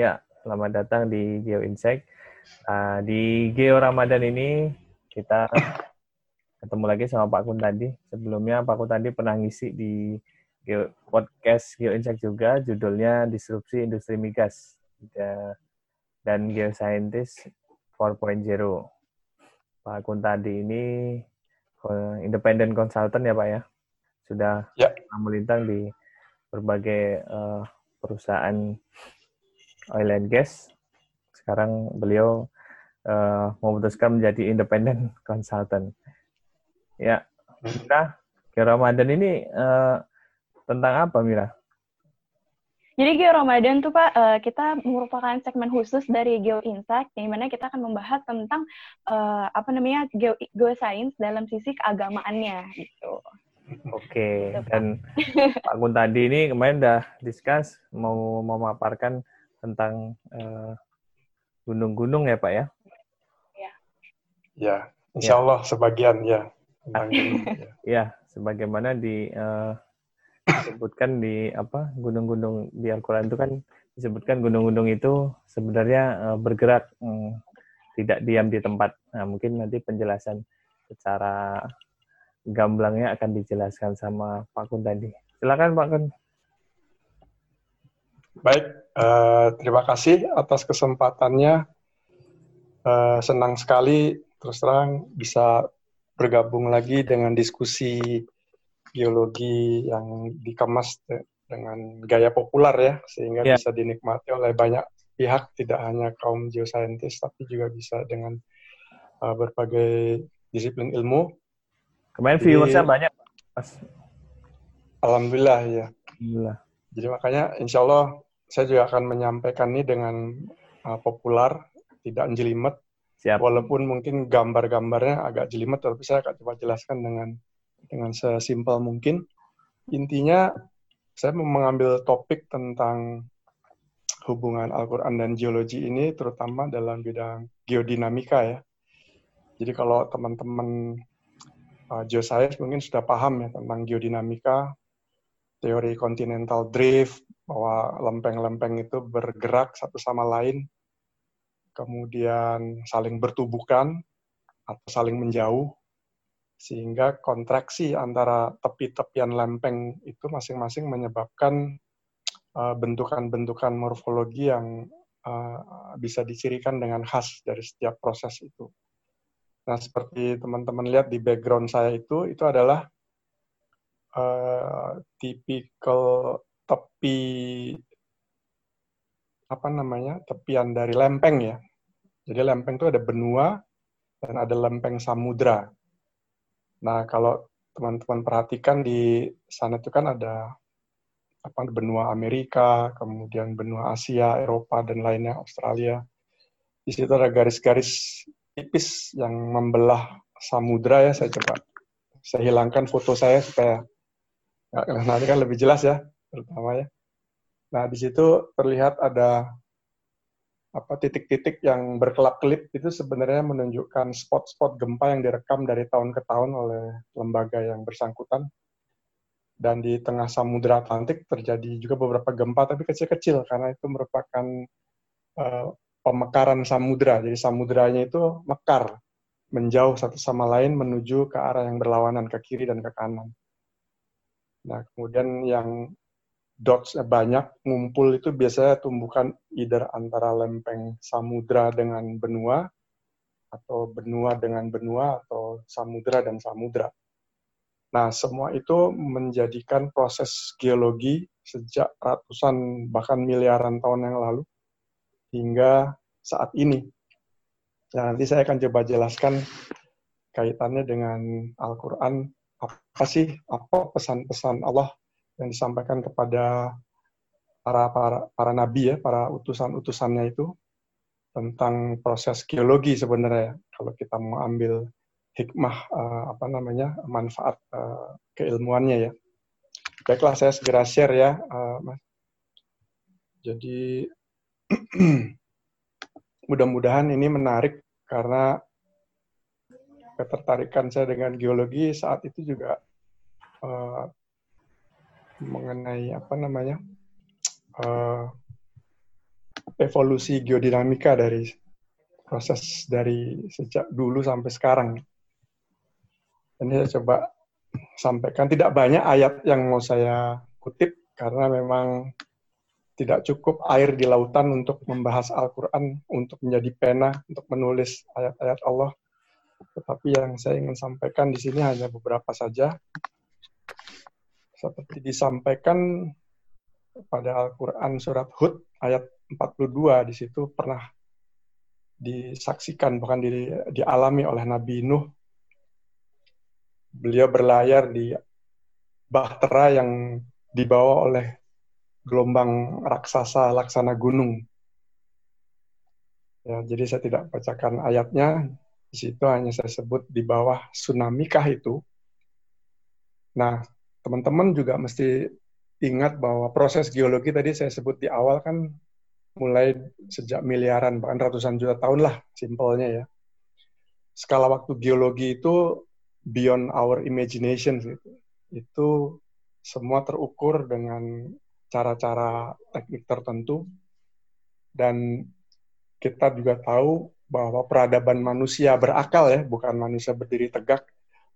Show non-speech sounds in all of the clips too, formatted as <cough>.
Ya, selamat datang di Geo Insect. Uh, di Geo Ramadan ini kita ketemu lagi sama Pak Kun tadi. Sebelumnya Pak Kun tadi pernah ngisi di Geo, podcast Geo Insect juga, judulnya Disrupsi Industri Migas dan Geoscientist 4.0. Pak Kun tadi ini independent consultant ya Pak ya? Sudah ya. melintang di berbagai uh, perusahaan oil and gas. Sekarang beliau uh, memutuskan menjadi independent <laughs> consultant. Ya, Mira, ke Ramadan ini uh, tentang apa, Mira? Jadi Geo Ramadan tuh Pak, uh, kita merupakan segmen khusus dari Geo Insight, yang mana kita akan membahas tentang uh, apa namanya Geo, Geoscience dalam sisi keagamaannya gitu. Oke, okay. dan Pak Gun tadi ini kemarin udah discuss mau memaparkan tentang eh, gunung-gunung ya Pak ya? Ya, ya insya Allah ya. sebagian ya. Tentang <laughs> gunung, ya. ya, sebagaimana di uh, disebutkan di apa gunung-gunung di Al-Quran itu kan disebutkan gunung-gunung itu sebenarnya uh, bergerak um, tidak diam di tempat. Nah, mungkin nanti penjelasan secara gamblangnya akan dijelaskan sama Pak Kun tadi. Silakan Pak Kun. Baik, uh, terima kasih atas kesempatannya. Uh, senang sekali terus terang bisa bergabung lagi dengan diskusi geologi yang dikemas dengan gaya populer ya, sehingga yeah. bisa dinikmati oleh banyak pihak, tidak hanya kaum geoscientist, tapi juga bisa dengan uh, berbagai disiplin ilmu. Kemarin viewersnya banyak, Mas. Alhamdulillah ya. Alhamdulillah. Jadi makanya insya Allah saya juga akan menyampaikan ini dengan uh, populer, tidak jelimet. Siap. Walaupun mungkin gambar-gambarnya agak jelimet, tapi saya akan coba jelaskan dengan dengan sesimpel mungkin. Intinya, saya mau mengambil topik tentang hubungan Al-Quran dan geologi ini, terutama dalam bidang geodinamika ya. Jadi kalau teman-teman uh, geoscience mungkin sudah paham ya tentang geodinamika, teori continental drift, bahwa lempeng-lempeng itu bergerak satu sama lain, kemudian saling bertubuhkan atau saling menjauh, sehingga kontraksi antara tepi-tepian lempeng itu masing-masing menyebabkan uh, bentukan-bentukan morfologi yang uh, bisa dicirikan dengan khas dari setiap proses itu. Nah, seperti teman-teman lihat di background saya itu, itu adalah uh, tipikal tepi apa namanya tepian dari lempeng ya. Jadi lempeng itu ada benua dan ada lempeng samudra. Nah kalau teman-teman perhatikan di sana itu kan ada apa benua Amerika, kemudian benua Asia, Eropa dan lainnya Australia. Di situ ada garis-garis tipis yang membelah samudra ya. Saya coba saya hilangkan foto saya supaya nanti kan lebih jelas ya terutama ya. Nah, di situ terlihat ada apa titik-titik yang berkelap-kelip itu sebenarnya menunjukkan spot-spot gempa yang direkam dari tahun ke tahun oleh lembaga yang bersangkutan. Dan di tengah Samudra Atlantik terjadi juga beberapa gempa, tapi kecil-kecil karena itu merupakan uh, pemekaran samudra. Jadi samudranya itu mekar, menjauh satu sama lain menuju ke arah yang berlawanan, ke kiri dan ke kanan. Nah, kemudian yang dots banyak ngumpul itu biasanya tumbukan either antara lempeng samudra dengan benua atau benua dengan benua atau samudra dan samudra. Nah, semua itu menjadikan proses geologi sejak ratusan bahkan miliaran tahun yang lalu hingga saat ini. Nah, nanti saya akan coba jelaskan kaitannya dengan Al-Quran, apa sih, apa pesan-pesan Allah yang disampaikan kepada para para para nabi ya, para utusan-utusannya itu tentang proses geologi sebenarnya kalau kita mau ambil hikmah uh, apa namanya manfaat uh, keilmuannya ya. Baiklah saya segera share ya, uh, Mas. Jadi <clears throat> mudah-mudahan ini menarik karena ketertarikan saya dengan geologi saat itu juga uh, mengenai apa namanya uh, evolusi geodinamika dari proses dari sejak dulu sampai sekarang. Ini saya coba sampaikan. Tidak banyak ayat yang mau saya kutip karena memang tidak cukup air di lautan untuk membahas Al-Quran, untuk menjadi pena, untuk menulis ayat-ayat Allah. Tetapi yang saya ingin sampaikan di sini hanya beberapa saja. Seperti disampaikan pada Al-Quran surat Hud ayat 42 di situ pernah disaksikan bahkan di, dialami oleh Nabi Nuh. Beliau berlayar di bahtera yang dibawa oleh gelombang raksasa laksana gunung. Ya, jadi saya tidak bacakan ayatnya, di situ hanya saya sebut di bawah tsunami kah itu. Nah, teman-teman juga mesti ingat bahwa proses geologi tadi saya sebut di awal kan mulai sejak miliaran, bahkan ratusan juta tahun lah, simpelnya ya. Skala waktu geologi itu beyond our imagination. Gitu. Itu semua terukur dengan cara-cara teknik tertentu dan kita juga tahu bahwa peradaban manusia berakal ya, bukan manusia berdiri tegak.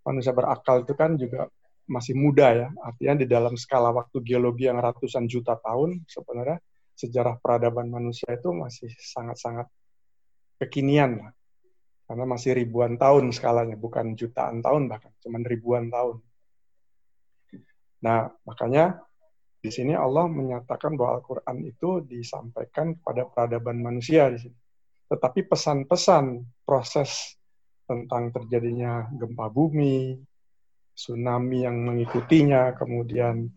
Manusia berakal itu kan juga masih muda ya. Artinya di dalam skala waktu geologi yang ratusan juta tahun sebenarnya sejarah peradaban manusia itu masih sangat-sangat kekinian lah. Karena masih ribuan tahun skalanya, bukan jutaan tahun bahkan, cuma ribuan tahun. Nah, makanya di sini Allah menyatakan bahwa Al-Quran itu disampaikan kepada peradaban manusia di sini. Tetapi pesan-pesan proses tentang terjadinya gempa bumi, tsunami yang mengikutinya, kemudian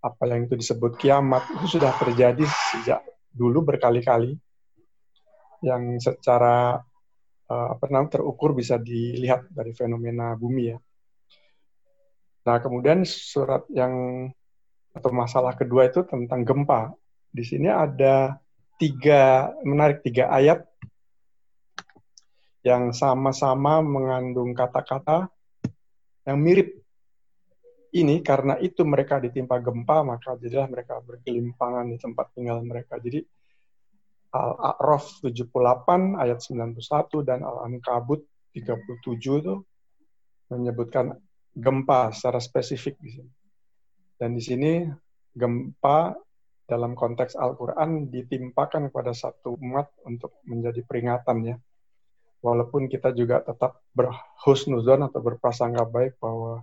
apa yang itu disebut kiamat, itu sudah terjadi sejak dulu berkali-kali, yang secara uh, apa namanya terukur bisa dilihat dari fenomena bumi ya. Nah kemudian surat yang atau masalah kedua itu tentang gempa. Di sini ada tiga menarik tiga ayat yang sama-sama mengandung kata-kata yang mirip. Ini karena itu mereka ditimpa gempa maka jadilah mereka bergelimpangan di tempat tinggal mereka. Jadi Al-A'raf 78 ayat 91 dan Al-Ankabut 37 itu menyebutkan gempa secara spesifik di sini. Dan di sini gempa dalam konteks Al-Quran ditimpakan kepada satu umat untuk menjadi peringatan ya. Walaupun kita juga tetap berhusnuzon atau berprasangka baik bahwa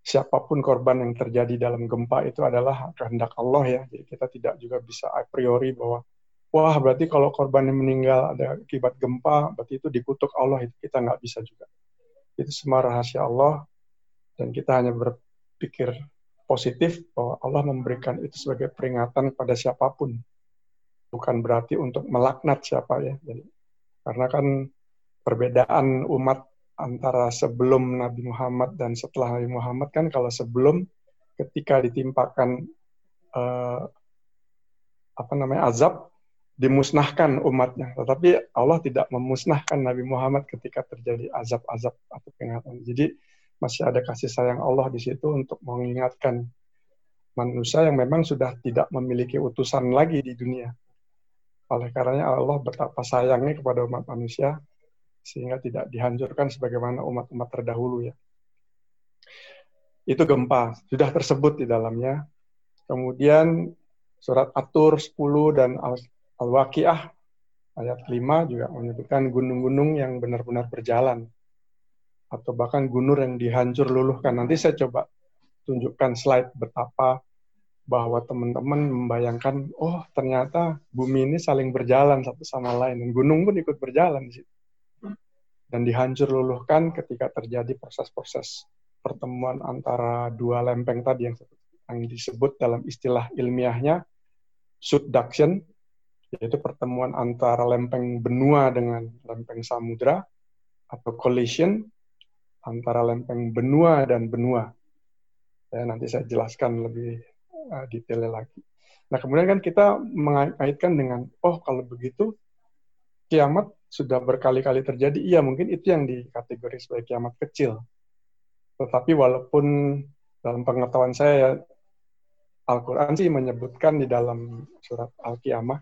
siapa pun korban yang terjadi dalam gempa itu adalah kehendak Allah ya. Jadi kita tidak juga bisa a priori bahwa wah berarti kalau korban yang meninggal ada akibat gempa, berarti itu dikutuk Allah. Itu kita nggak bisa juga. Itu semua rahasia Allah dan kita hanya berpikir positif bahwa Allah memberikan itu sebagai peringatan pada siapa pun. Bukan berarti untuk melaknat siapa ya. Jadi, karena kan perbedaan umat antara sebelum Nabi Muhammad dan setelah Nabi Muhammad kan kalau sebelum ketika ditimpakan uh, apa namanya azab dimusnahkan umatnya tetapi Allah tidak memusnahkan Nabi Muhammad ketika terjadi azab-azab atau peringatan jadi masih ada kasih sayang Allah di situ untuk mengingatkan manusia yang memang sudah tidak memiliki utusan lagi di dunia. Oleh karenanya Allah betapa sayangnya kepada umat manusia sehingga tidak dihancurkan sebagaimana umat-umat terdahulu ya. Itu gempa, sudah tersebut di dalamnya. Kemudian surat Atur 10 dan Al-Waqiah ayat 5 juga menyebutkan gunung-gunung yang benar-benar berjalan atau bahkan gunung yang dihancur luluhkan. Nanti saya coba tunjukkan slide betapa bahwa teman-teman membayangkan, oh ternyata bumi ini saling berjalan satu sama lain, dan gunung pun ikut berjalan di situ. Dan dihancur luluhkan ketika terjadi proses-proses pertemuan antara dua lempeng tadi yang, yang disebut dalam istilah ilmiahnya subduction, yaitu pertemuan antara lempeng benua dengan lempeng samudra, atau collision, antara lempeng benua dan benua. Ya, nanti saya jelaskan lebih uh, detailnya lagi. Nah, kemudian kan kita mengaitkan dengan, oh kalau begitu kiamat sudah berkali-kali terjadi. Iya, mungkin itu yang dikategori sebagai kiamat kecil. Tetapi walaupun dalam pengetahuan saya, Al-Quran sih menyebutkan di dalam surat Al-Qiyamah,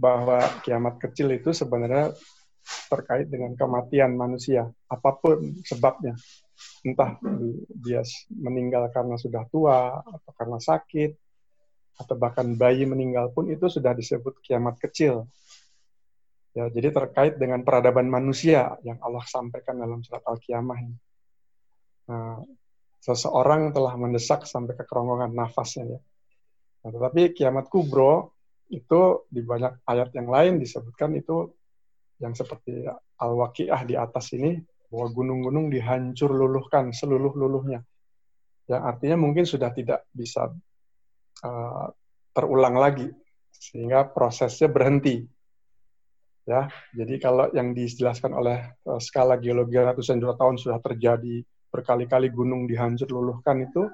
bahwa kiamat kecil itu sebenarnya terkait dengan kematian manusia, apa pun sebabnya. Entah dia meninggal karena sudah tua, atau karena sakit, atau bahkan bayi meninggal pun itu sudah disebut kiamat kecil. Ya, jadi terkait dengan peradaban manusia yang Allah sampaikan dalam surat Al-Qiyamah ini. Nah, seseorang telah mendesak sampai ke kerongkongan nafasnya ya. Nah, tetapi kiamat kubro itu di banyak ayat yang lain disebutkan itu yang seperti Al-Waqiah di atas ini bahwa gunung-gunung dihancur luluhkan seluruh-luluhnya. Yang artinya mungkin sudah tidak bisa uh, terulang lagi sehingga prosesnya berhenti Ya, jadi kalau yang dijelaskan oleh uh, skala geologi ratusan juta tahun sudah terjadi berkali-kali gunung dihancur luluhkan itu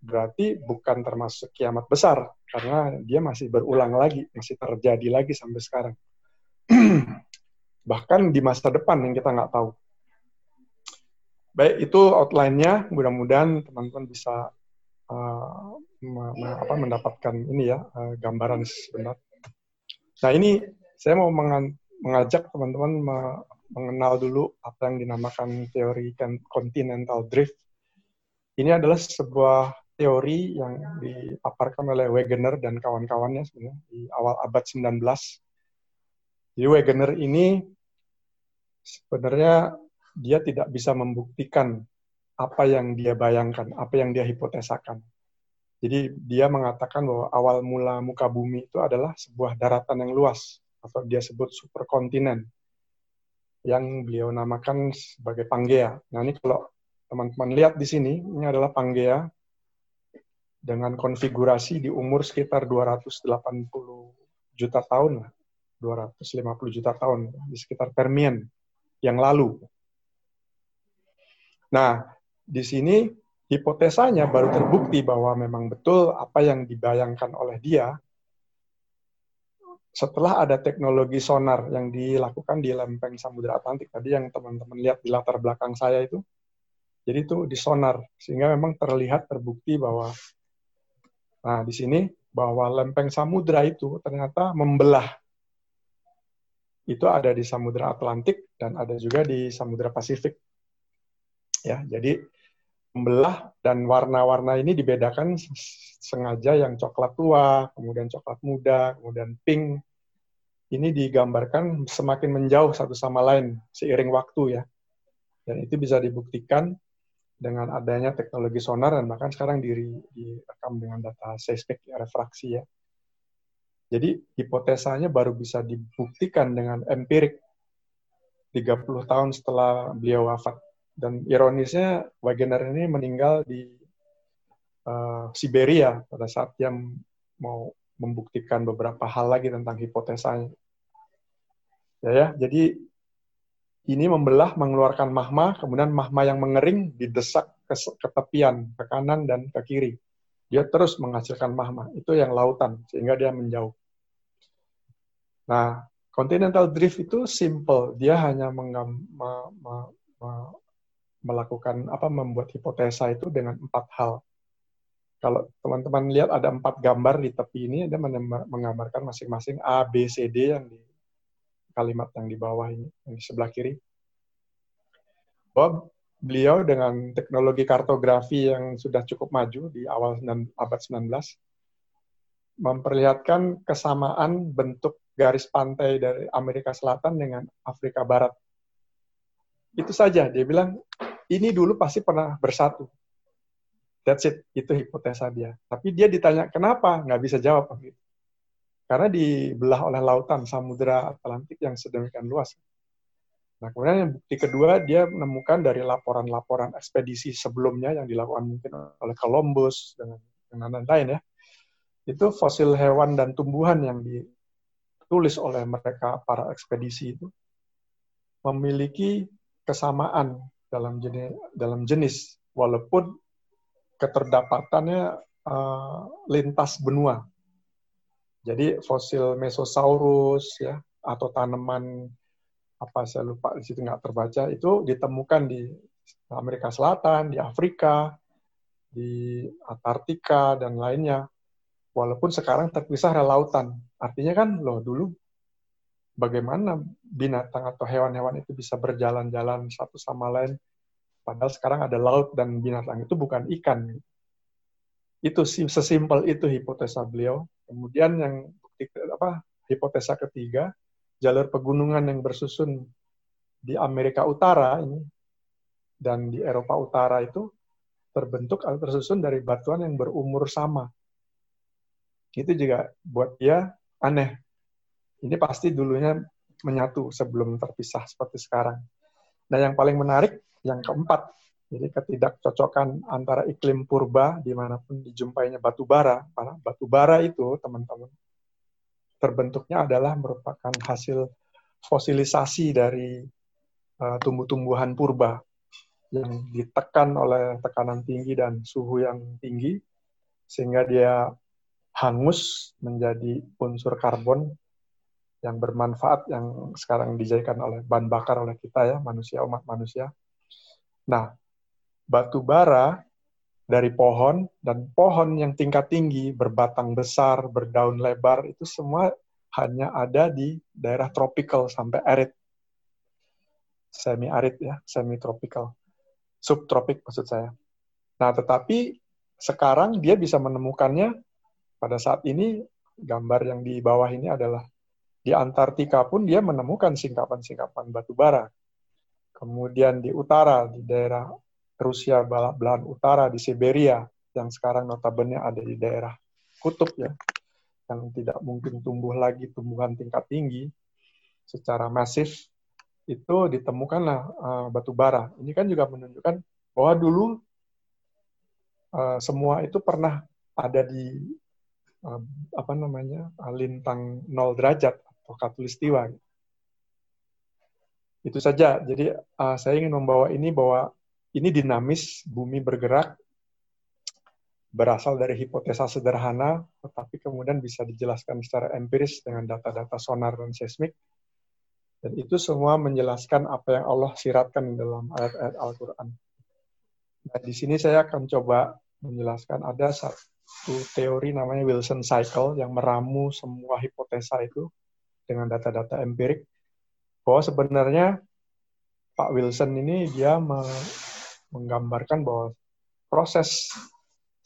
berarti bukan termasuk kiamat besar karena dia masih berulang lagi, masih terjadi lagi sampai sekarang. <clears throat> Bahkan di masa depan yang kita nggak tahu. Baik, itu outline-nya. Mudah-mudahan teman-teman bisa uh, apa, mendapatkan ini ya, uh, gambaran sebenarnya. Nah, ini saya mau mengajak teman-teman mengenal dulu apa yang dinamakan teori continental drift. Ini adalah sebuah teori yang dipaparkan oleh Wegener dan kawan-kawannya sebenarnya di awal abad 19. Jadi Wegener ini sebenarnya dia tidak bisa membuktikan apa yang dia bayangkan, apa yang dia hipotesakan. Jadi dia mengatakan bahwa awal mula muka bumi itu adalah sebuah daratan yang luas atau dia sebut superkontinen yang beliau namakan sebagai Pangea. Nah ini kalau teman-teman lihat di sini, ini adalah Pangea dengan konfigurasi di umur sekitar 280 juta tahun, 250 juta tahun di sekitar Permian yang lalu. Nah, di sini hipotesanya baru terbukti bahwa memang betul apa yang dibayangkan oleh dia setelah ada teknologi sonar yang dilakukan di lempeng Samudra Atlantik tadi yang teman-teman lihat di latar belakang saya itu, jadi itu di sonar sehingga memang terlihat terbukti bahwa nah di sini bahwa lempeng samudra itu ternyata membelah itu ada di Samudra Atlantik dan ada juga di Samudra Pasifik. Ya, jadi membelah dan warna-warna ini dibedakan sengaja yang coklat tua, kemudian coklat muda, kemudian pink, ini digambarkan semakin menjauh satu sama lain seiring waktu ya. Dan itu bisa dibuktikan dengan adanya teknologi sonar dan bahkan sekarang diri, direkam dengan data seismik ya, refraksi ya. Jadi hipotesanya baru bisa dibuktikan dengan empirik 30 tahun setelah beliau wafat. Dan ironisnya Wegener ini meninggal di uh, Siberia pada saat dia mau membuktikan beberapa hal lagi tentang hipotesanya. Ya, ya, jadi ini membelah, mengeluarkan mahma, kemudian mahma yang mengering didesak ke, ke tepian, ke kanan dan ke kiri. Dia terus menghasilkan mahma. Itu yang lautan, sehingga dia menjauh. Nah, continental drift itu simple. Dia hanya menggam, me, me, me, melakukan apa membuat hipotesa itu dengan empat hal kalau teman-teman lihat ada empat gambar di tepi ini, dia menggambarkan masing-masing A, B, C, D yang di kalimat yang di bawah ini, yang di sebelah kiri. Bahwa beliau dengan teknologi kartografi yang sudah cukup maju di awal abad 19, memperlihatkan kesamaan bentuk garis pantai dari Amerika Selatan dengan Afrika Barat. Itu saja, dia bilang, ini dulu pasti pernah bersatu That's it, itu hipotesa dia. Tapi dia ditanya kenapa, nggak bisa jawab. Karena dibelah oleh lautan, samudera Atlantik yang sedemikian luas. Nah, kemudian yang bukti kedua, dia menemukan dari laporan-laporan ekspedisi sebelumnya yang dilakukan mungkin oleh Columbus, dengan lain-lain ya. Itu fosil hewan dan tumbuhan yang ditulis oleh mereka, para ekspedisi itu, memiliki kesamaan dalam jenis, dalam jenis walaupun keterdapatannya uh, lintas benua. Jadi fosil Mesosaurus ya atau tanaman apa saya lupa di situ nggak terbaca itu ditemukan di Amerika Selatan, di Afrika, di Antartika dan lainnya. Walaupun sekarang terpisah dari lautan. Artinya kan loh dulu bagaimana binatang atau hewan-hewan itu bisa berjalan-jalan satu sama lain padahal sekarang ada laut dan binatang itu bukan ikan. Itu sesimpel itu hipotesa beliau. Kemudian yang apa hipotesa ketiga, jalur pegunungan yang bersusun di Amerika Utara ini dan di Eropa Utara itu terbentuk atau tersusun dari batuan yang berumur sama. Itu juga buat dia aneh. Ini pasti dulunya menyatu sebelum terpisah seperti sekarang. Nah, yang paling menarik yang keempat, jadi ketidakcocokan antara iklim purba di mana pun dijumpainya batu bara. Karena batu bara itu, teman-teman, terbentuknya adalah merupakan hasil fosilisasi dari uh, tumbuh-tumbuhan purba yang ditekan oleh tekanan tinggi dan suhu yang tinggi sehingga dia hangus menjadi unsur karbon yang bermanfaat yang sekarang dijadikan oleh bahan bakar oleh kita ya manusia umat manusia. Nah, batu bara dari pohon dan pohon yang tingkat tinggi berbatang besar berdaun lebar itu semua hanya ada di daerah tropical sampai arid semi arid ya semi tropical subtropik maksud saya. Nah, tetapi sekarang dia bisa menemukannya pada saat ini gambar yang di bawah ini adalah di Antartika pun dia menemukan singkapan-singkapan batu bara. Kemudian di utara di daerah Rusia belahan utara di Siberia yang sekarang notabene ada di daerah kutub ya yang tidak mungkin tumbuh lagi tumbuhan tingkat tinggi secara masif itu ditemukanlah uh, batu bara. Ini kan juga menunjukkan bahwa dulu uh, semua itu pernah ada di uh, apa namanya lintang nol derajat atau katulistiwa. Itu saja. Jadi uh, saya ingin membawa ini bahwa ini dinamis, bumi bergerak, berasal dari hipotesa sederhana, tetapi kemudian bisa dijelaskan secara empiris dengan data-data sonar dan seismik dan itu semua menjelaskan apa yang Allah siratkan dalam ayat-ayat Al-Quran. Nah, di sini saya akan coba menjelaskan ada satu teori namanya Wilson Cycle yang meramu semua hipotesa itu dengan data-data empirik bahwa sebenarnya Pak Wilson ini dia menggambarkan bahwa proses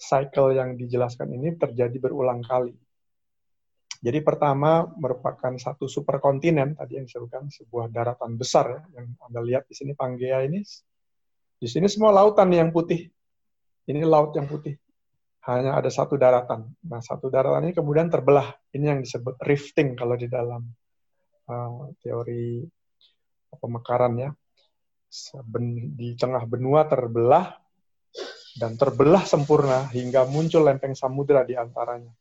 cycle yang dijelaskan ini terjadi berulang kali. Jadi pertama merupakan satu superkontinen tadi yang disebutkan sebuah daratan besar ya, yang Anda lihat di sini Pangea ini. Di sini semua lautan yang putih. Ini laut yang putih. Hanya ada satu daratan. Nah, satu daratan ini kemudian terbelah. Ini yang disebut rifting kalau di dalam uh, teori pemekaran ya. Di tengah benua terbelah dan terbelah sempurna hingga muncul lempeng samudra di antaranya.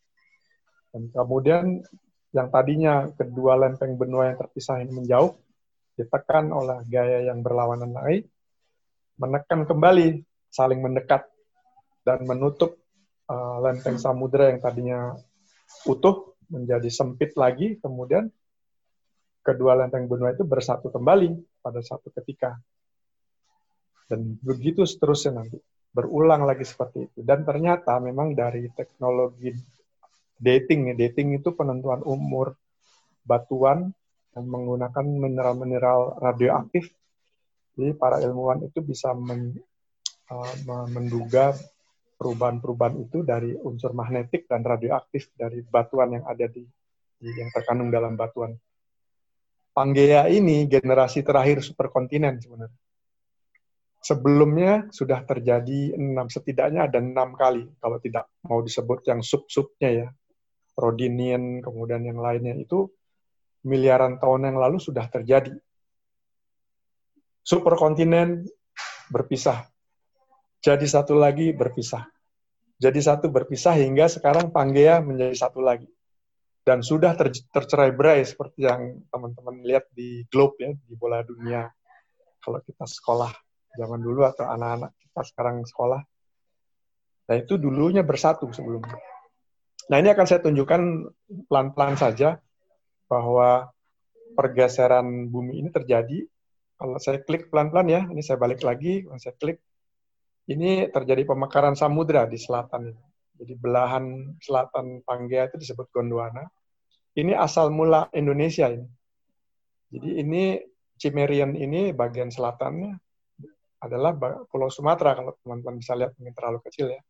Dan kemudian yang tadinya kedua lempeng benua yang terpisah ini menjauh, ditekan oleh gaya yang berlawanan lagi, menekan kembali, saling mendekat, dan menutup uh, lempeng samudera yang tadinya utuh menjadi sempit lagi, kemudian kedua lempeng benua itu bersatu kembali pada satu ketika. Dan begitu seterusnya nanti. Berulang lagi seperti itu. Dan ternyata memang dari teknologi dating. Dating itu penentuan umur batuan yang menggunakan mineral-mineral radioaktif. Jadi para ilmuwan itu bisa men, uh, menduga perubahan-perubahan itu dari unsur magnetik dan radioaktif dari batuan yang ada di, yang terkandung dalam batuan. Pangea ini generasi terakhir superkontinen sebenarnya. Sebelumnya sudah terjadi enam, setidaknya ada enam kali, kalau tidak mau disebut yang sub-subnya ya, Rodinian, kemudian yang lainnya itu miliaran tahun yang lalu sudah terjadi. Superkontinen berpisah. Jadi satu lagi berpisah. Jadi satu berpisah hingga sekarang Pangea menjadi satu lagi. Dan sudah ter tercerai berai seperti yang teman-teman lihat di globe ya, di bola dunia. Kalau kita sekolah zaman dulu atau anak-anak kita sekarang sekolah. Nah itu dulunya bersatu sebelumnya. Nah, ini akan saya tunjukkan pelan-pelan saja bahwa pergeseran bumi ini terjadi. Kalau saya klik pelan-pelan ya, ini saya balik lagi, saya klik, ini terjadi pemekaran samudra di selatan. Jadi belahan selatan Pangaea itu disebut Gondwana. ini asal mula Indonesia ini. Jadi ini Cimerian ini bagian selatannya adalah Pulau Sumatera kalau teman-teman bisa lihat mungkin terlalu kecil ya.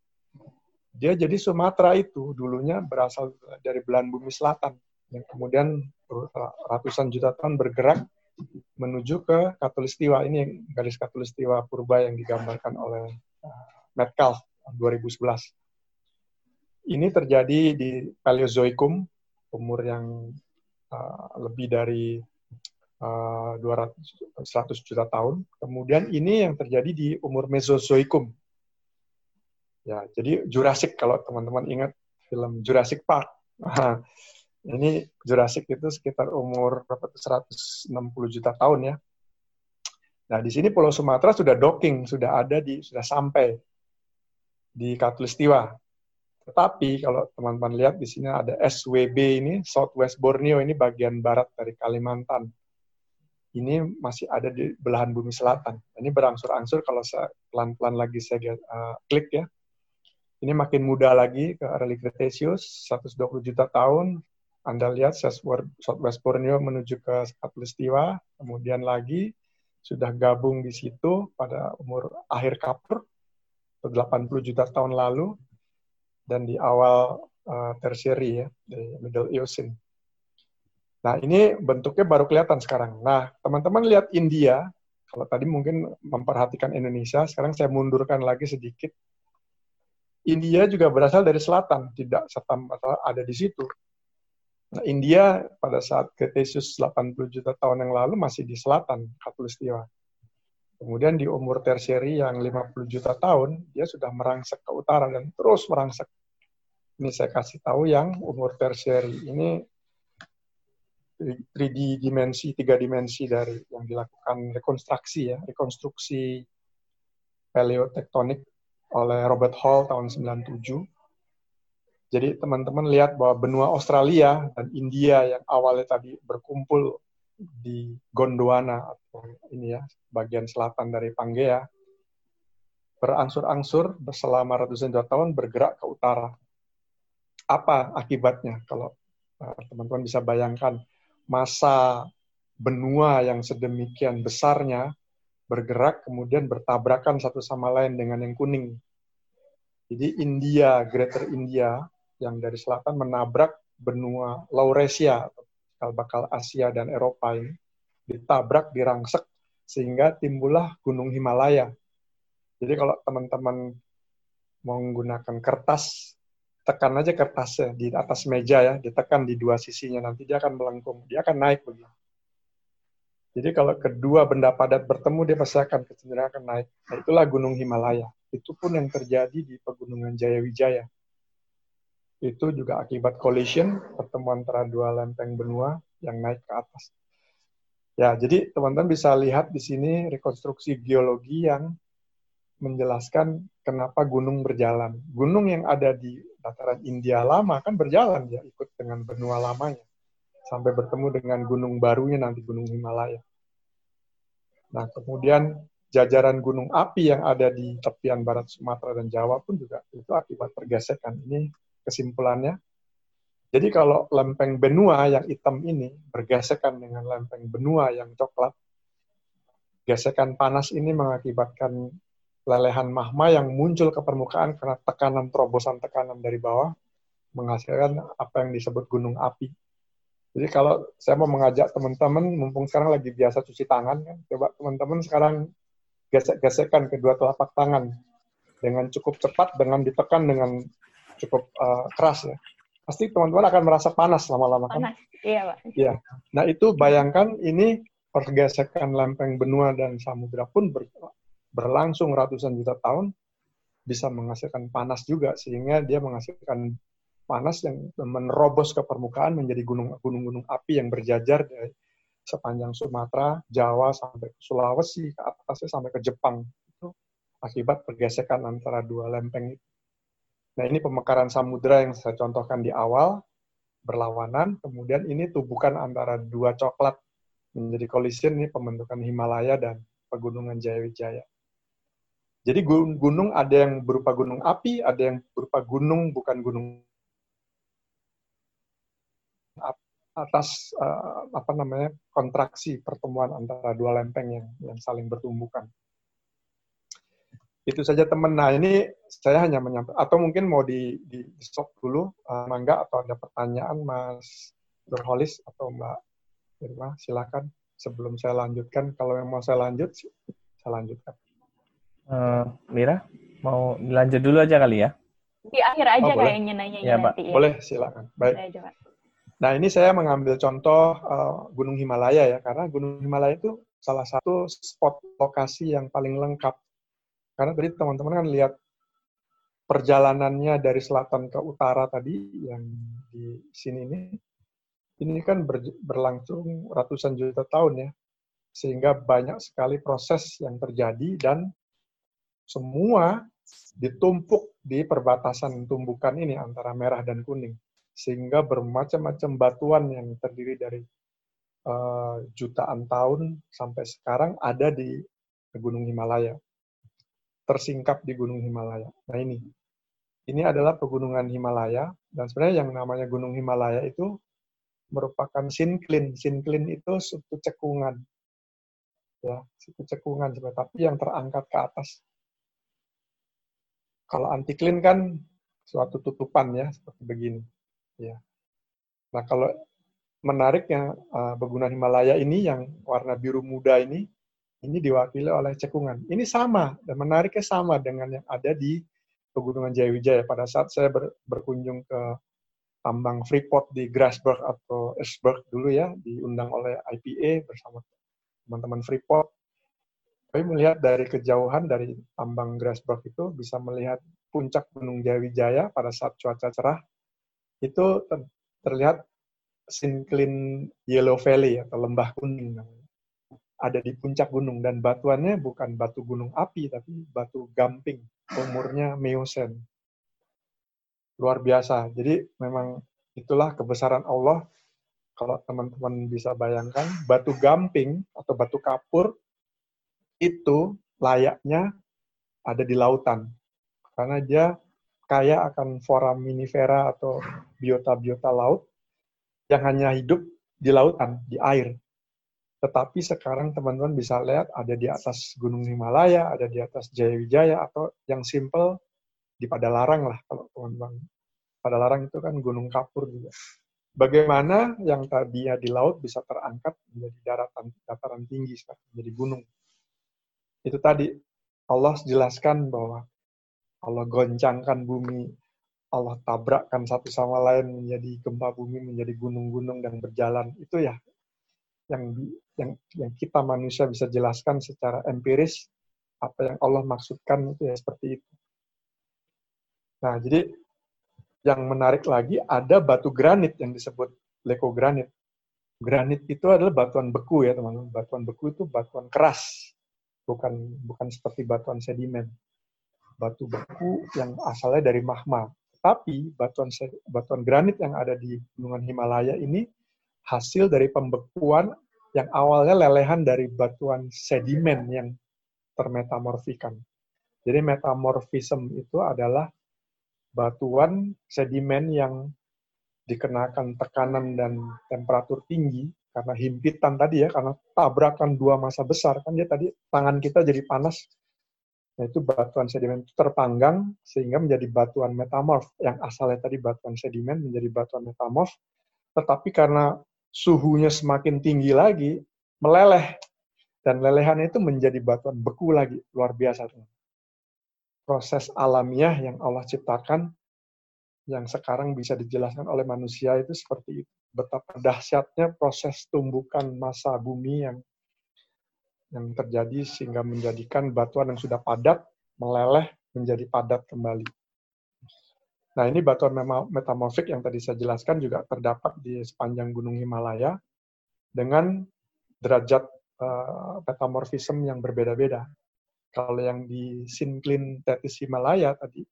Dia jadi Sumatera itu dulunya berasal dari belahan bumi selatan yang kemudian ratusan juta tahun bergerak menuju ke Katulistiwa ini garis Katulistiwa purba yang digambarkan oleh Metcalf 2011. Ini terjadi di Paleozoikum umur yang uh, lebih dari uh, 200 100 juta tahun. Kemudian ini yang terjadi di umur Mesozoikum. Ya, jadi Jurassic kalau teman-teman ingat film Jurassic Park. Ini Jurassic itu sekitar umur berapa 160 juta tahun ya. Nah, di sini Pulau Sumatera sudah docking, sudah ada di sudah sampai di Katulistiwa. Tetapi kalau teman-teman lihat di sini ada SWB ini, Southwest Borneo ini bagian barat dari Kalimantan. Ini masih ada di belahan bumi selatan. Ini berangsur-angsur kalau saya pelan-pelan lagi saya uh, klik ya. Ini makin muda lagi ke early Cretaceous, 120 juta tahun, anda lihat Southwest Borneo menuju ke Katulistiwa, kemudian lagi sudah gabung di situ pada umur akhir Kapur, 80 juta tahun lalu, dan di awal uh, tertiary ya, di Middle Eocene. Nah, ini bentuknya baru kelihatan sekarang. Nah, teman-teman lihat India, kalau tadi mungkin memperhatikan Indonesia, sekarang saya mundurkan lagi sedikit. India juga berasal dari selatan, tidak serta ada di situ. Nah, India pada saat Cretaceous 80 juta tahun yang lalu masih di selatan Katulistiwa. Kemudian di umur tertiary yang 50 juta tahun, dia sudah merangsek ke utara dan terus merangsek. Ini saya kasih tahu yang umur tertiary. Ini 3D dimensi, tiga dimensi dari yang dilakukan rekonstruksi ya, rekonstruksi paleotektonik oleh Robert Hall tahun 97 jadi teman-teman lihat bahwa benua Australia dan India yang awalnya tadi berkumpul di Gondwana atau ini ya bagian selatan dari Pangea berangsur-angsur selama ratusan juta tahun bergerak ke utara. Apa akibatnya kalau eh, teman-teman bisa bayangkan masa benua yang sedemikian besarnya bergerak kemudian bertabrakan satu sama lain dengan yang kuning. Jadi India, Greater India yang dari selatan menabrak benua Laurasia, bakal bakal Asia dan Eropa ini, ditabrak, dirangsek, sehingga timbullah Gunung Himalaya. Jadi kalau teman-teman menggunakan kertas, tekan aja kertasnya di atas meja ya, ditekan di dua sisinya, nanti dia akan melengkung, dia akan naik begini. Jadi kalau kedua benda padat bertemu, dia pasti akan kecenderungan akan naik. Nah, itulah Gunung Himalaya. Itu pun yang terjadi di Pegunungan Jayawijaya itu juga akibat collision, pertemuan antara dua lempeng benua yang naik ke atas. Ya, jadi teman-teman bisa lihat di sini rekonstruksi geologi yang menjelaskan kenapa gunung berjalan. Gunung yang ada di dataran India lama kan berjalan ya ikut dengan benua lamanya sampai bertemu dengan gunung barunya nanti gunung Himalaya. Nah, kemudian jajaran gunung api yang ada di tepian barat Sumatera dan Jawa pun juga itu akibat pergesekan. Ini kesimpulannya. Jadi kalau lempeng benua yang hitam ini bergesekan dengan lempeng benua yang coklat, gesekan panas ini mengakibatkan lelehan magma yang muncul ke permukaan karena tekanan terobosan tekanan dari bawah menghasilkan apa yang disebut gunung api. Jadi kalau saya mau mengajak teman-teman, mumpung sekarang lagi biasa cuci tangan, kan, coba teman-teman sekarang gesek-gesekkan kedua telapak tangan dengan cukup cepat, dengan ditekan dengan cukup uh, keras ya, pasti teman-teman akan merasa panas lama-lama kan? Panas, iya Pak. Iya. Nah itu bayangkan ini pergesekan lempeng benua dan samudra pun ber, berlangsung ratusan juta tahun bisa menghasilkan panas juga sehingga dia menghasilkan panas yang menerobos ke permukaan menjadi gunung-gunung api yang berjajar dari sepanjang Sumatera, Jawa sampai ke Sulawesi, ke atasnya sampai ke Jepang. Itu akibat pergesekan antara dua lempeng itu. Nah, ini pemekaran samudra yang saya contohkan di awal, berlawanan, kemudian ini tubuhkan antara dua coklat menjadi collision ini pembentukan Himalaya dan pegunungan Jayawijaya. Jadi gunung ada yang berupa gunung api, ada yang berupa gunung bukan gunung atas uh, apa namanya kontraksi pertemuan antara dua lempeng yang yang saling bertumbukan. Itu saja teman. Nah ini saya hanya menyampaikan atau mungkin mau di di stop dulu, uh, Mangga atau ada pertanyaan Mas Nurholis atau Mbak Irma, silakan sebelum saya lanjutkan. Kalau yang mau saya lanjut, saya lanjutkan. Uh, Mira, mau lanjut dulu aja kali ya? Di akhir aja oh, kayaknya nanya ya, nanti. Ya. Boleh, silakan. Baik. Aja, Nah, ini saya mengambil contoh uh, Gunung Himalaya ya, karena Gunung Himalaya itu salah satu spot lokasi yang paling lengkap. Karena tadi teman-teman kan lihat perjalanannya dari selatan ke utara tadi yang di sini ini, ini kan ber, berlangsung ratusan juta tahun ya, sehingga banyak sekali proses yang terjadi dan semua ditumpuk di perbatasan tumbukan ini antara merah dan kuning. Sehingga bermacam-macam batuan yang terdiri dari uh, jutaan tahun sampai sekarang ada di Gunung Himalaya, tersingkap di Gunung Himalaya. Nah ini, ini adalah pegunungan Himalaya dan sebenarnya yang namanya Gunung Himalaya itu merupakan sinklin. Sinklin itu suku cekungan, ya suku cekungan tapi yang terangkat ke atas. Kalau antiklin kan suatu tutupan ya seperti begini. Ya. Nah, kalau menariknya uh, pegunungan Himalaya ini yang warna biru muda ini, ini diwakili oleh cekungan. Ini sama dan menariknya sama dengan yang ada di Pegunungan Jayawijaya pada saat saya ber, berkunjung ke tambang Freeport di Grasberg atau Esberg dulu ya, diundang oleh IPA bersama teman-teman Freeport. Kami melihat dari kejauhan dari tambang Grasberg itu bisa melihat puncak Gunung Jayawijaya pada saat cuaca cerah itu ter terlihat Sinclair Yellow Valley atau lembah kuning ada di puncak gunung dan batuannya bukan batu gunung api tapi batu gamping umurnya Meosen luar biasa. Jadi memang itulah kebesaran Allah. Kalau teman-teman bisa bayangkan batu gamping atau batu kapur itu layaknya ada di lautan. Karena dia kaya akan foraminifera atau biota-biota laut yang hanya hidup di lautan, di air. Tetapi sekarang teman-teman bisa lihat ada di atas Gunung Himalaya, ada di atas Jayawijaya, atau yang simple di Padalarang lah kalau teman-teman. Padalarang itu kan Gunung Kapur juga. Bagaimana yang tadinya di laut bisa terangkat menjadi daratan dataran tinggi menjadi gunung. Itu tadi Allah jelaskan bahwa Allah goncangkan bumi, Allah tabrakkan satu sama lain menjadi gempa bumi, menjadi gunung-gunung dan berjalan. Itu ya yang yang yang kita manusia bisa jelaskan secara empiris apa yang Allah maksudkan itu ya seperti itu. Nah, jadi yang menarik lagi ada batu granit yang disebut lekogranit. Granit itu adalah batuan beku ya teman-teman. Batuan beku itu batuan keras, bukan bukan seperti batuan sedimen batu beku yang asalnya dari magma. Tapi batuan batuan granit yang ada di gunungan Himalaya ini hasil dari pembekuan yang awalnya lelehan dari batuan sedimen yang termetamorfikan. Jadi metamorfism itu adalah batuan sedimen yang dikenakan tekanan dan temperatur tinggi karena himpitan tadi ya, karena tabrakan dua masa besar. Kan dia tadi tangan kita jadi panas. Yaitu batuan sedimen itu terpanggang sehingga menjadi batuan metamorf. Yang asalnya tadi batuan sedimen menjadi batuan metamorf. Tetapi karena suhunya semakin tinggi lagi meleleh. Dan lelehan itu menjadi batuan beku lagi luar biasa proses alamiah yang Allah ciptakan yang sekarang bisa dijelaskan oleh manusia itu seperti itu. Betapa dahsyatnya proses tumbukan masa bumi yang yang terjadi sehingga menjadikan batuan yang sudah padat meleleh menjadi padat kembali. Nah, ini batuan metamorfik yang tadi saya jelaskan juga terdapat di sepanjang Gunung Himalaya dengan derajat uh, metamorfisme yang berbeda-beda. Kalau yang di Sinclair Tethys Himalaya tadi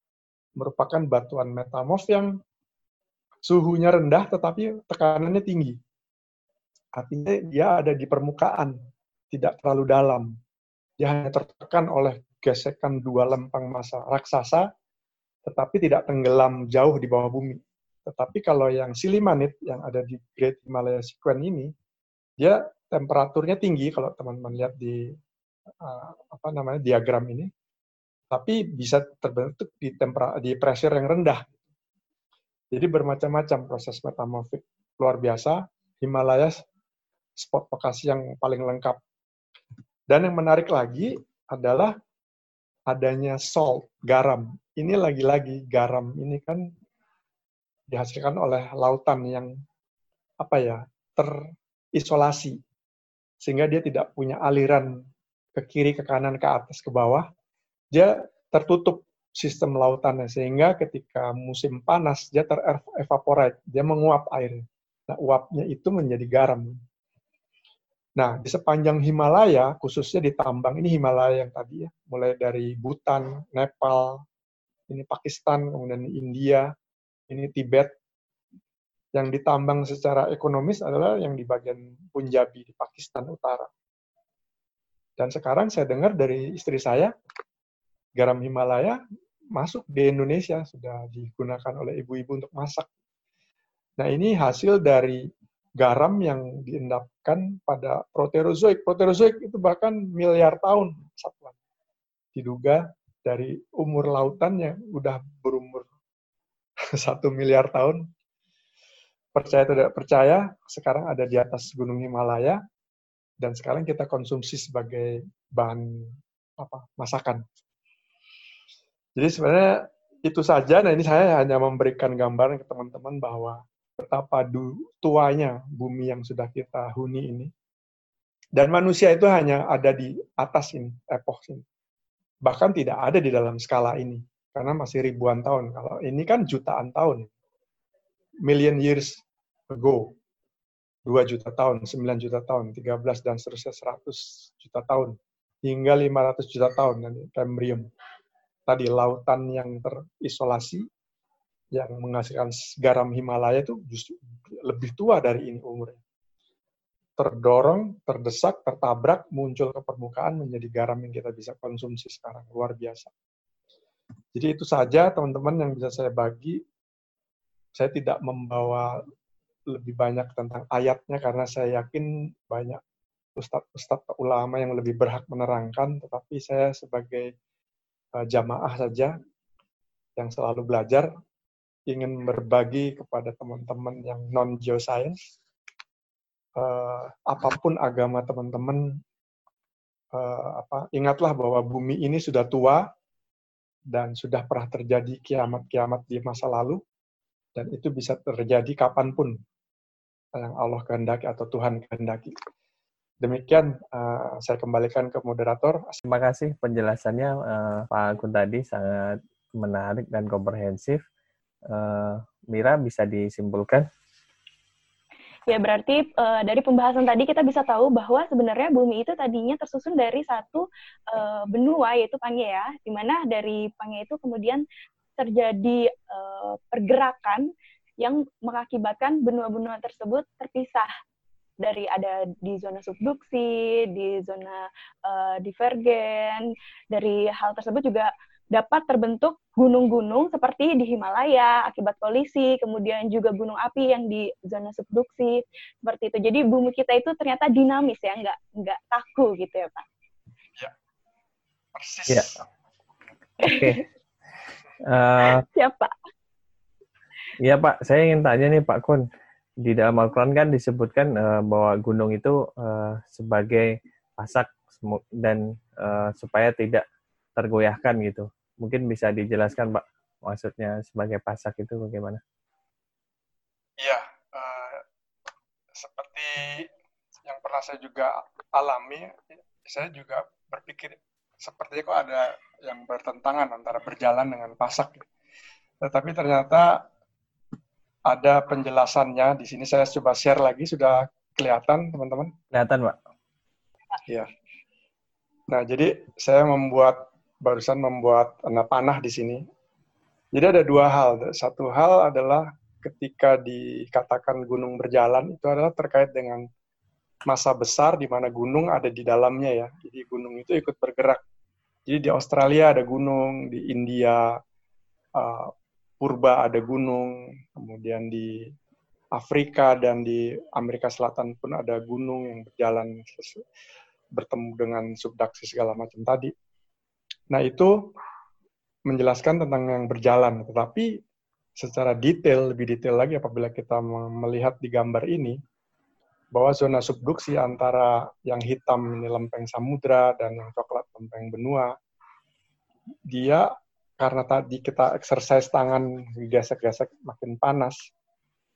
merupakan batuan metamorf yang suhunya rendah tetapi tekanannya tinggi. Artinya dia ada di permukaan tidak terlalu dalam. Dia hanya tertekan oleh gesekan dua lempeng masa raksasa, tetapi tidak tenggelam jauh di bawah bumi. Tetapi kalau yang silimanit yang ada di Great Himalaya Sequence ini, dia temperaturnya tinggi kalau teman-teman lihat di uh, apa namanya diagram ini, tapi bisa terbentuk di tempera di pressure yang rendah. Jadi bermacam-macam proses metamorfik luar biasa. Himalaya spot lokasi yang paling lengkap. Dan yang menarik lagi adalah adanya salt, garam. Ini lagi-lagi garam ini kan dihasilkan oleh lautan yang apa ya terisolasi. Sehingga dia tidak punya aliran ke kiri ke kanan ke atas ke bawah. Dia tertutup sistem lautannya. Sehingga ketika musim panas dia terevaporate. Dia menguap air. Nah uapnya itu menjadi garam nah di sepanjang Himalaya khususnya di tambang ini Himalaya yang tadi ya mulai dari Bhutan Nepal ini Pakistan kemudian India ini Tibet. Yang ditambang secara ekonomis adalah yang di bagian Punjabi di Pakistan Utara. Dan sekarang saya dengar dari istri saya, garam Himalaya masuk di Indonesia, sudah digunakan oleh ibu-ibu untuk masak. Nah ini hasil dari garam yang diendapkan pada proterozoik. Proterozoik itu bahkan miliar tahun satuan. Diduga dari umur lautannya udah berumur <laughs> satu miliar tahun. Percaya atau tidak percaya, sekarang ada di atas Gunung Himalaya, dan sekarang kita konsumsi sebagai bahan apa masakan. Jadi sebenarnya itu saja. Nah ini saya hanya memberikan gambaran ke teman-teman bahwa betapa tuanya bumi yang sudah kita huni ini. Dan manusia itu hanya ada di atas ini, epoch ini. Bahkan tidak ada di dalam skala ini karena masih ribuan tahun. Kalau ini kan jutaan tahun. Million years ago. 2 juta tahun, 9 juta tahun, 13 dan seterusnya 100 juta tahun. Hingga 500 juta tahun nanti Cambrium. Tadi lautan yang terisolasi yang menghasilkan garam Himalaya itu justru lebih tua dari ini umurnya. Terdorong, terdesak, tertabrak, muncul ke permukaan menjadi garam yang kita bisa konsumsi sekarang. Luar biasa. Jadi itu saja teman-teman yang bisa saya bagi. Saya tidak membawa lebih banyak tentang ayatnya karena saya yakin banyak ustadz-ustadz ulama yang lebih berhak menerangkan, tetapi saya sebagai uh, jamaah saja yang selalu belajar ingin berbagi kepada teman-teman yang non geoscience uh, apa pun agama teman-teman uh, apa ingatlah bahwa bumi ini sudah tua dan sudah pernah terjadi kiamat-kiamat di masa lalu, dan itu bisa terjadi kapan pun yang Allah kehendaki atau Tuhan kehendaki. Demikian uh, saya kembalikan ke moderator. Terima kasih penjelasannya uh, Pak Agun tadi sangat menarik dan komprehensif. Uh, Mira bisa disimpulkan? Ya, berarti uh, dari pembahasan tadi kita bisa tahu bahwa sebenarnya bumi itu tadinya tersusun dari satu uh, benua yaitu Pangea, di mana dari Pangea itu kemudian terjadi uh, pergerakan yang mengakibatkan benua-benua tersebut terpisah dari ada di zona subduksi, di zona uh, divergen, dari hal tersebut juga dapat terbentuk gunung-gunung seperti di Himalaya akibat polisi, kemudian juga gunung api yang di zona subduksi seperti itu. Jadi bumi kita itu ternyata dinamis ya, nggak nggak kaku gitu ya Pak. Ya, persis. Ya. Oke. Okay. Uh, eh, Siapa? Iya Pak, saya ingin tanya nih Pak Kun. Di dalam Al-Quran kan disebutkan uh, bahwa gunung itu uh, sebagai pasak dan uh, supaya tidak tergoyahkan gitu. Mungkin bisa dijelaskan, Pak, maksudnya sebagai pasak itu bagaimana? Iya, uh, seperti yang pernah saya juga alami, saya juga berpikir sepertinya kok ada yang bertentangan antara berjalan dengan pasak. Tetapi ternyata ada penjelasannya. Di sini saya coba share lagi, sudah kelihatan teman-teman? Kelihatan, Pak. Iya. Nah, jadi saya membuat barusan membuat anak panah di sini. Jadi ada dua hal. Satu hal adalah ketika dikatakan gunung berjalan itu adalah terkait dengan masa besar di mana gunung ada di dalamnya ya. Jadi gunung itu ikut bergerak. Jadi di Australia ada gunung, di India uh, purba ada gunung, kemudian di Afrika dan di Amerika Selatan pun ada gunung yang berjalan bertemu dengan subduksi segala macam tadi. Nah, itu menjelaskan tentang yang berjalan, tetapi secara detail, lebih detail lagi apabila kita melihat di gambar ini, bahwa zona subduksi antara yang hitam ini lempeng samudra dan yang coklat lempeng benua, dia karena tadi kita exercise tangan gesek-gesek makin panas,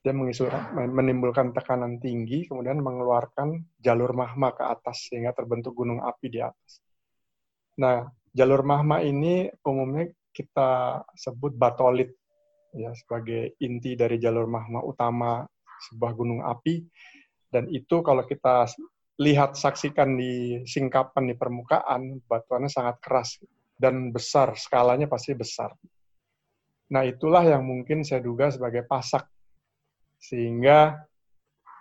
dia menimbulkan tekanan tinggi, kemudian mengeluarkan jalur magma ke atas sehingga terbentuk gunung api di atas. Nah, jalur magma ini umumnya kita sebut batolit ya sebagai inti dari jalur magma utama sebuah gunung api dan itu kalau kita lihat saksikan di singkapan di permukaan, batuannya sangat keras dan besar, skalanya pasti besar. Nah, itulah yang mungkin saya duga sebagai pasak. Sehingga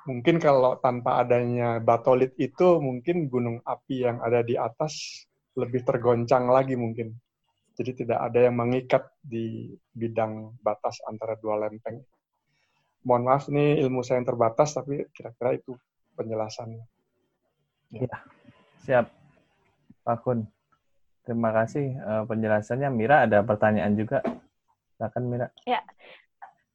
mungkin kalau tanpa adanya batolit itu, mungkin gunung api yang ada di atas lebih tergoncang lagi mungkin. Jadi tidak ada yang mengikat di bidang batas antara dua lempeng mohon maaf ini ilmu saya yang terbatas tapi kira-kira itu penjelasannya. Ya. ya, siap Pak Kun. Terima kasih uh, penjelasannya. Mira ada pertanyaan juga. Silakan Mira. Ya,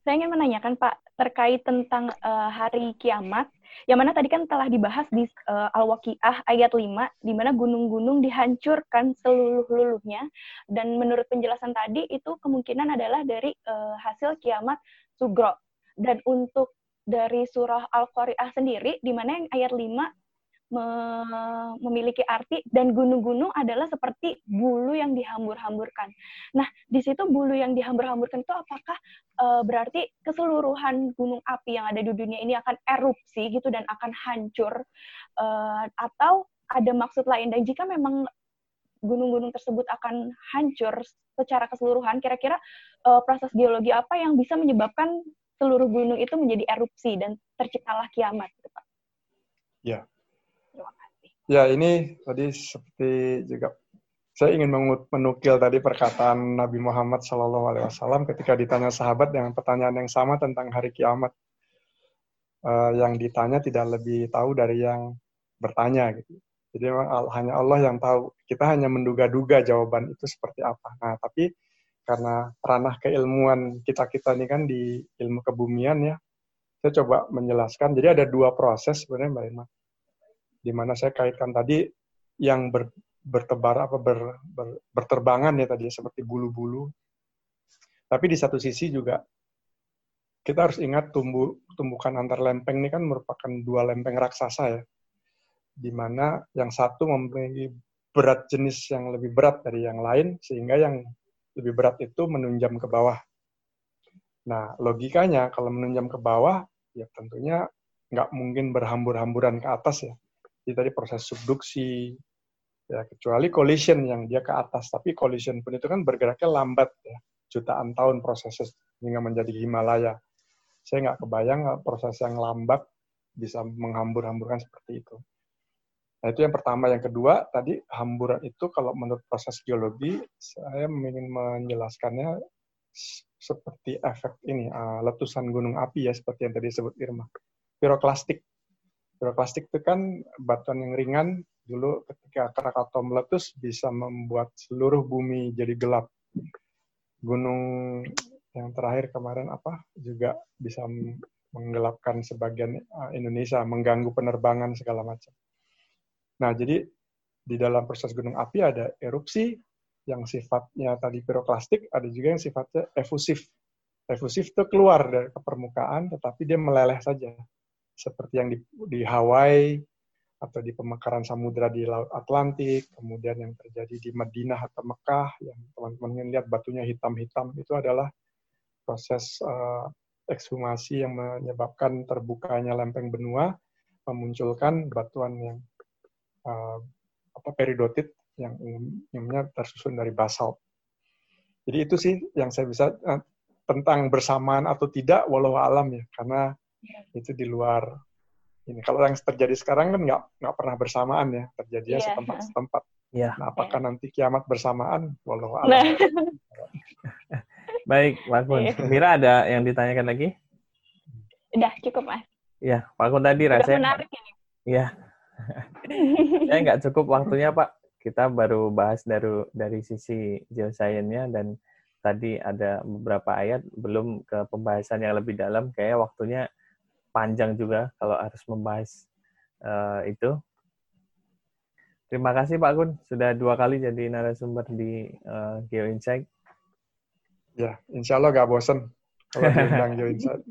saya ingin menanyakan Pak terkait tentang uh, hari kiamat, yang mana tadi kan telah dibahas di uh, Al-Waqiah ayat 5, di mana gunung-gunung dihancurkan seluruh-luluhnya, dan menurut penjelasan tadi itu kemungkinan adalah dari uh, hasil kiamat sugro. Dan untuk dari surah Al-Qari'ah sendiri, di mana yang ayat 5 me memiliki arti dan gunung-gunung adalah seperti bulu yang dihambur-hamburkan. Nah, di situ bulu yang dihambur-hamburkan itu apakah e, berarti keseluruhan gunung api yang ada di dunia ini akan erupsi gitu dan akan hancur e, atau ada maksud lain dan jika memang gunung-gunung tersebut akan hancur secara keseluruhan, kira-kira e, proses geologi apa yang bisa menyebabkan seluruh gunung itu menjadi erupsi dan terciptalah kiamat, gitu, Pak. Ya. Ya, ini tadi seperti juga saya ingin menukil tadi perkataan Nabi Muhammad Shallallahu Alaihi Wasallam ketika ditanya sahabat dengan pertanyaan yang sama tentang hari kiamat. Uh, yang ditanya tidak lebih tahu dari yang bertanya gitu. Jadi memang hanya Allah yang tahu. Kita hanya menduga-duga jawaban itu seperti apa. Nah, tapi karena ranah keilmuan kita-kita ini kan di ilmu kebumian ya, saya coba menjelaskan. Jadi ada dua proses sebenarnya Mbak Irma. Di mana saya kaitkan tadi yang ber, bertebar apa ber, ber, berterbangan ya tadi seperti bulu-bulu. Tapi di satu sisi juga kita harus ingat tumbuh tumbukan antar lempeng ini kan merupakan dua lempeng raksasa ya. Di mana yang satu memiliki berat jenis yang lebih berat dari yang lain sehingga yang lebih berat itu menunjam ke bawah. Nah, logikanya kalau menunjam ke bawah, ya tentunya nggak mungkin berhambur-hamburan ke atas ya. Jadi tadi proses subduksi, ya kecuali collision yang dia ke atas. Tapi collision pun itu kan bergeraknya lambat ya, jutaan tahun prosesnya hingga menjadi Himalaya. Saya nggak kebayang proses yang lambat bisa menghambur-hamburkan seperti itu. Nah, itu yang pertama. Yang kedua, tadi hamburan itu kalau menurut proses geologi, saya ingin menjelaskannya seperti efek ini, uh, letusan gunung api ya, seperti yang tadi disebut Irma. Piroklastik. Piroklastik itu kan batuan yang ringan, dulu ketika Krakatau meletus bisa membuat seluruh bumi jadi gelap. Gunung yang terakhir kemarin apa juga bisa menggelapkan sebagian Indonesia, mengganggu penerbangan segala macam. Nah, jadi di dalam proses gunung api ada erupsi yang sifatnya tadi piroklastik, ada juga yang sifatnya efusif. Efusif itu keluar dari permukaan, tetapi dia meleleh saja. Seperti yang di, di Hawaii, atau di pemekaran samudera di Laut Atlantik, kemudian yang terjadi di Madinah atau Mekah, yang teman-teman lihat batunya hitam-hitam, itu adalah proses uh, ekshumasi yang menyebabkan terbukanya lempeng benua, memunculkan batuan yang uh, apa peridotit yang umumnya tersusun dari basalt. Jadi itu sih yang saya bisa uh, tentang bersamaan atau tidak walau alam ya karena itu di luar ini kalau yang terjadi sekarang kan nggak nggak pernah bersamaan ya terjadinya yeah. setempat setempat. Yeah. Nah apakah yeah. nanti kiamat bersamaan walau alam? Nah. <laughs> Baik, Mas Pun. Yeah. Mira ada yang ditanyakan lagi? Udah cukup mas. Iya, Pak Kun tadi Udah rasanya. menarik ini. Iya. <laughs> ya nggak cukup waktunya Pak. Kita baru bahas dari dari sisi geoscience-nya dan tadi ada beberapa ayat belum ke pembahasan yang lebih dalam. Kayak waktunya panjang juga kalau harus membahas eh, itu. Terima kasih Pak Kun sudah dua kali jadi narasumber di eh, Geo Insight. Ya, insya Allah nggak bosen kalau diundang <laughs> Geo Insight.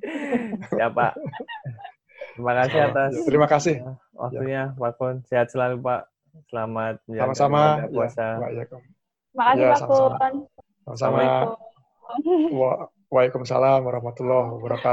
Ya Pak. Terima kasih atas Terima kasih. eh, waktunya Pak Kun. Sehat selalu Pak. Selamat menjalankan Sama-sama. Ya, puasa. Waalaikum- Makasih Ya, Pak. Kun. Sama-sama. Waalaikumsalam warahmatullahi wabarakatuh.